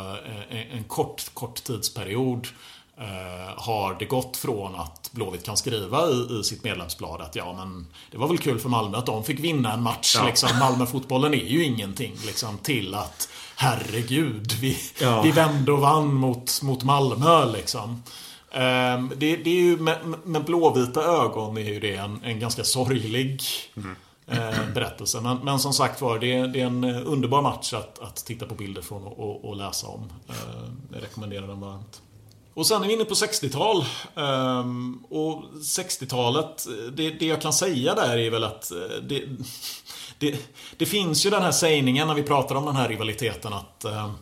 eh, en kort, kort tidsperiod Eh, har det gått från att Blåvitt kan skriva i, i, sitt medlemsblad att ja men det var väl kul för Malmö att de fick vinna en match. Ja. Liksom. Malmöfotbollen är ju ingenting. Liksom, till att herregud, vi, ja. vi vände och vann mot, mot Malmö liksom. Um, det, det, är ju med, med, blåvita ögon är ju det en, en ganska sorglig mm. uh, berättelse. Men, men, som sagt var, det, det, är en underbar match att, att titta på bilder från och, och, och läsa om. Uh, jag rekommenderar den varmt. Och sen är vi inne på 60-tal. Um, och 60-talet, det, det, jag kan säga där är väl att eh, det, det, det, finns ju den här sägningen när vi pratar om den här rivaliteten att uh,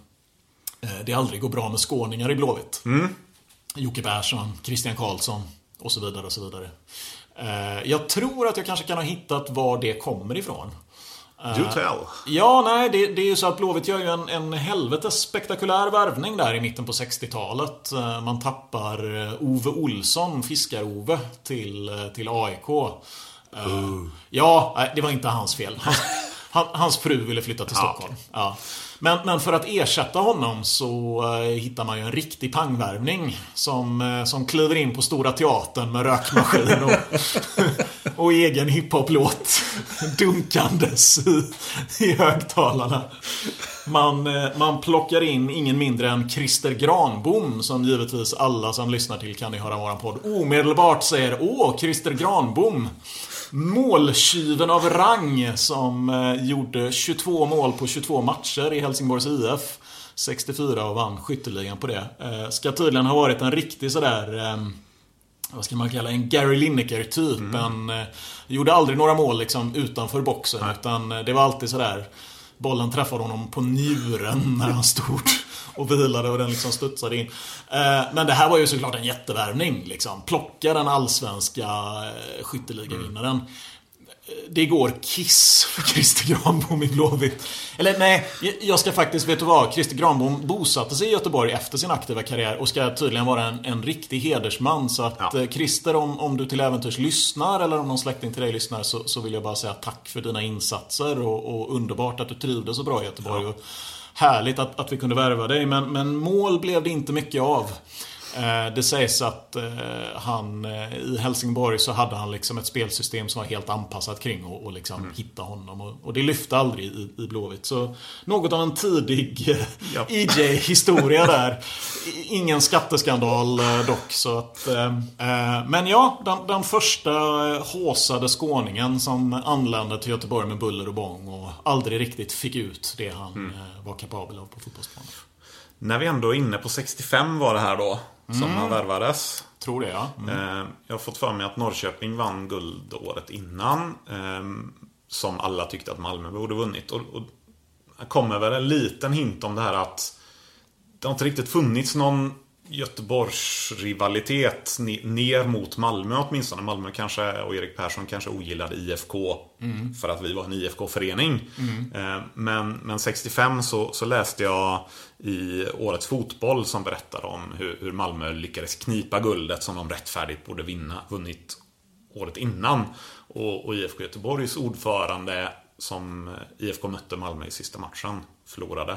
det aldrig går bra med skåningar i Blåvitt. Mm. Jocke Persson, Christian Karlsson och så vidare och så vidare. Jag tror att jag kanske kan ha hittat var det kommer ifrån. Do tell. Ja, nej, det, det är ju så att Blåvitt gör ju en, en helvetes spektakulär värvning där i mitten på 60-talet. Eh, man tappar eh, Ove Olsson, Fiskar-Ove, till, eh, till AIK. Uh. Ja, det var inte hans fel. Han, [laughs] hans fru ville flytta till Stockholm. Ja. Men, men för att ersätta honom så eh, hittar man ju en riktig pangvärvning. Som, eh, som kliver in på Stora Teatern med rökmaskin och, [laughs] och egen hiphop-låt dunkandes i, i högtalarna. Man, eh, man plockar in ingen mindre än Christer Granbom som givetvis alla som lyssnar till Kan ni höra våran podd omedelbart säger Åh, Christer Granbom. Måltjuven av rang som eh, gjorde 22 mål på 22 matcher i Helsingborgs IF. 64 och vann skytteligan på det. Eh, ska tydligen ha varit en riktig sådär eh, vad ska man kalla en Gary Lineker typ. Mm. En, gjorde aldrig några mål liksom utanför boxen. Nej. Utan det var alltid sådär Bollen träffade honom på njuren när han stod och vilade och den liksom studsade in. Eh, men det här var ju såklart en jättevärvning. Liksom. Plocka den allsvenska eh, skytteligavinnaren. Mm. Det går kiss för Christer Granbom i Blåvitt. Eller nej, jag ska faktiskt, vet du vad? Christer Granbom bosatte sig i Göteborg efter sin aktiva karriär och ska tydligen vara en, en riktig hedersman. Så att ja. Eh, Christer, om, om du till äventyrs lyssnar eller om någon släkting till dig lyssnar så, så vill jag bara säga tack för dina insatser och, och underbart att du trivdes så bra i Göteborg. Ja. Och härligt att, att vi kunde värva dig, men, men mål blev det inte mycket av. Eh, det sägs att eh, han eh, i Helsingborg så hade han liksom ett spelsystem som var helt anpassat kring och, och liksom mm. hitta honom. Och, och, det lyfte aldrig i, i Blåvitt. Så något av en tidig ja. [laughs] IJ-historia där. Ingen skatteskandal dock. Så att, men ja, den, den första håsade skåningen som anlände till Göteborg med buller och bång och aldrig riktigt fick ut det han mm. var kapabel av på fotbollsplanen. När vi ändå är inne på 65 var det här då. Som mm. han värvades. Tror det ja. Mm. Eh, jag har fått för mig att Norrköping vann guld året innan. Eh, som alla tyckte att Malmö borde vunnit. Och, och kommer väl en liten hint om det här att det har inte riktigt funnits någon Göteborgs rivalitet ner mot Malmö åtminstone. Malmö kanske och Erik Persson kanske ogillade IFK mm. för att vi var en IFK-förening. Mm. Eh, men, men 65 så, så läste jag i Årets Fotboll som berättade om hur, hur Malmö lyckades knipa guldet som de rättfärdigt borde vinna, vunnit året innan. Och, och IFK Göteborgs ordförande som IFK mötte Malmö i sista matchen förlorade.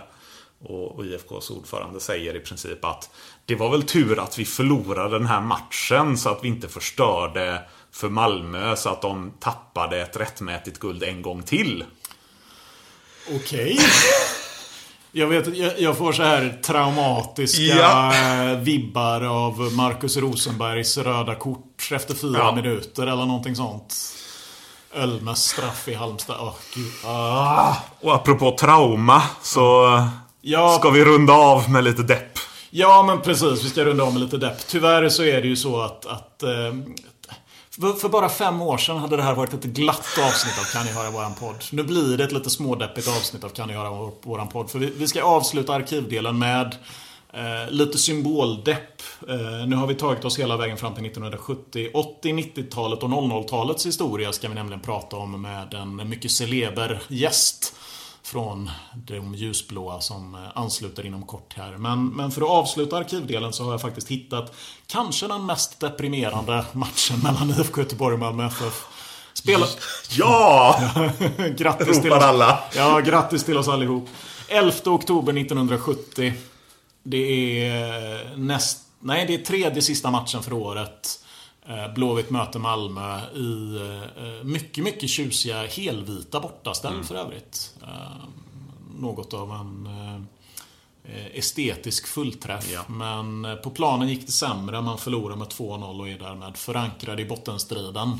Och, och IFKs ordförande säger i princip att det var väl tur att vi förlorade den här matchen så att vi inte förstörde för Malmö så att de tappade ett rättmätigt guld en gång till. Okej. Okay. [laughs] Jag vet jag, jag får så här traumatiska ja. [laughs] vibbar av Marcus Rosenbergs röda kort efter fyra ja. minuter eller någonting sånt. Ölmes straff i Halmstad. Åh, gud. Ah. Och apropå trauma så Ja. ska vi runda av med lite depp. Ja, men precis. Vi ska runda om med lite depp. Tyvärr så är det ju så att... att eh, för, bara fem år sedan hade det här varit ett glatt avsnitt av Kan ni höra våran podd. Nu blir det ett lite smådeppigt avsnitt av Kan ni höra vår, våran podd. För vi, vi ska avsluta arkivdelen med eh, lite symboldepp. Eh, nu har vi tagit oss hela vägen fram till 1970. 80, 90-talet och 00-talets historia ska vi nämligen prata om med en mycket celeber gäst från de ljusblåa som eh, ansluter inom kort här. Men, men för att avsluta arkivdelen så har jag faktiskt hittat kanske den mest deprimerande matchen mellan [laughs] IFK Göteborg och Malmö FF. Spela... Ja! [laughs] grattis till oss. alla. Ja, grattis till oss allihop. 11 oktober 1970. Det är eh, näst... Nej, det är tredje sista matchen för året. Eh, Blåvitt möter Malmö i eh, mycket, mycket tjusiga helvita bortaställ för övrigt. Något av en estetisk fullträff. Ja. Men på planen gick det sämre. Man förlorar med 2-0 och är därmed förankrad i bottenstriden.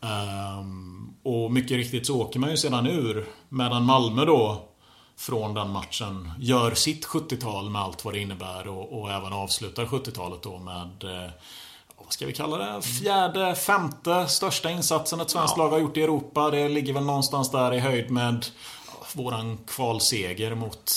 Ehm, och mycket riktigt så åker man ju sedan ur. Medan Malmö då från den matchen gör sitt 70-tal med allt vad det innebär och, och även avslutar 70-talet då med eh, vad ska vi kalla det? Fjärde, femte största insatsen ett svenskt lag har gjort i Europa. Det ligger väl någonstans där i höjd med ja, våran kvalseger mot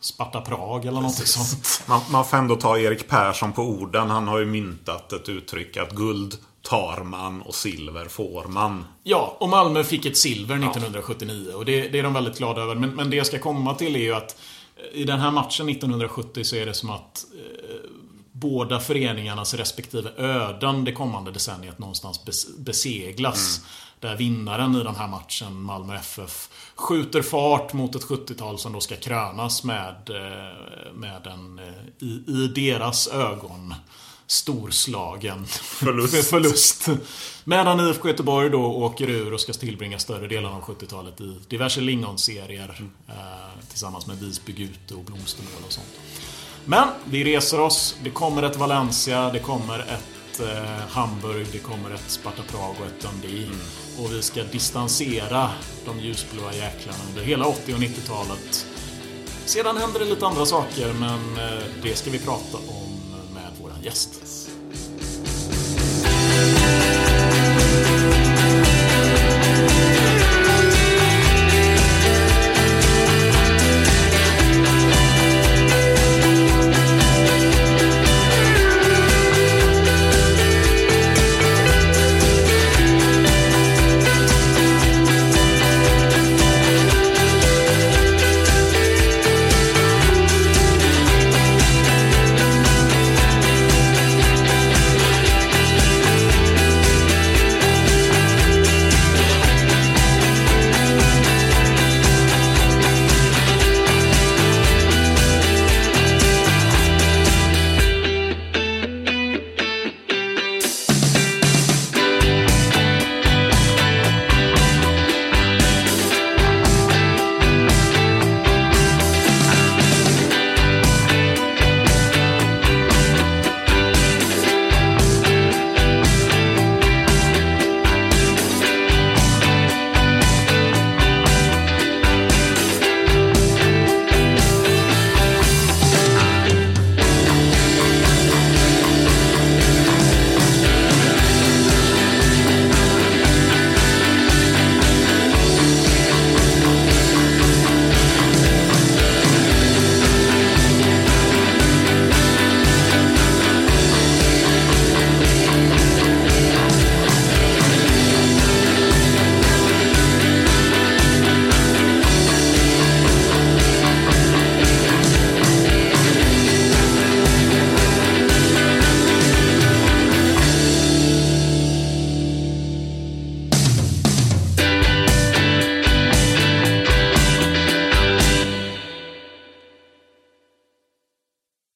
Sparta Prag eller något sånt. Man, man får ändå ta Erik Persson på orden. Han har ju myntat ett uttryck att guld tar man och silver får man. Ja, och Malmö fick ett silver 1979 och det, det är de väldigt glada över. Men, men det jag ska komma till är ju att eh, i den här matchen 1970 så är det som att eh, båda föreningarnas respektive öden det kommande decenniet någonstans bes, beseglas. Där vinnaren i den här matchen, Malmö FF, skjuter fart mot ett 70-tal som då ska krönas med, eh, med en, eh, i, i deras ögon, storslagen Förlust. [laughs] förlust. Medan IFK Göteborg då åker ur och ska tillbringa större delen av 70-talet i diverse lingonserier. Eh, tillsammans med Visby Gute och Blomstermål och sånt. Men vi reser oss. Det kommer ett Valencia, det kommer ett eh, Hamburg, det kommer ett Sparta Prag och ett Dundee. Och vi ska distansera de ljusblåa jäklarna under hela 80 och 90-talet. Sedan händer det lite andra saker, men eh, det ska vi prata om gäst.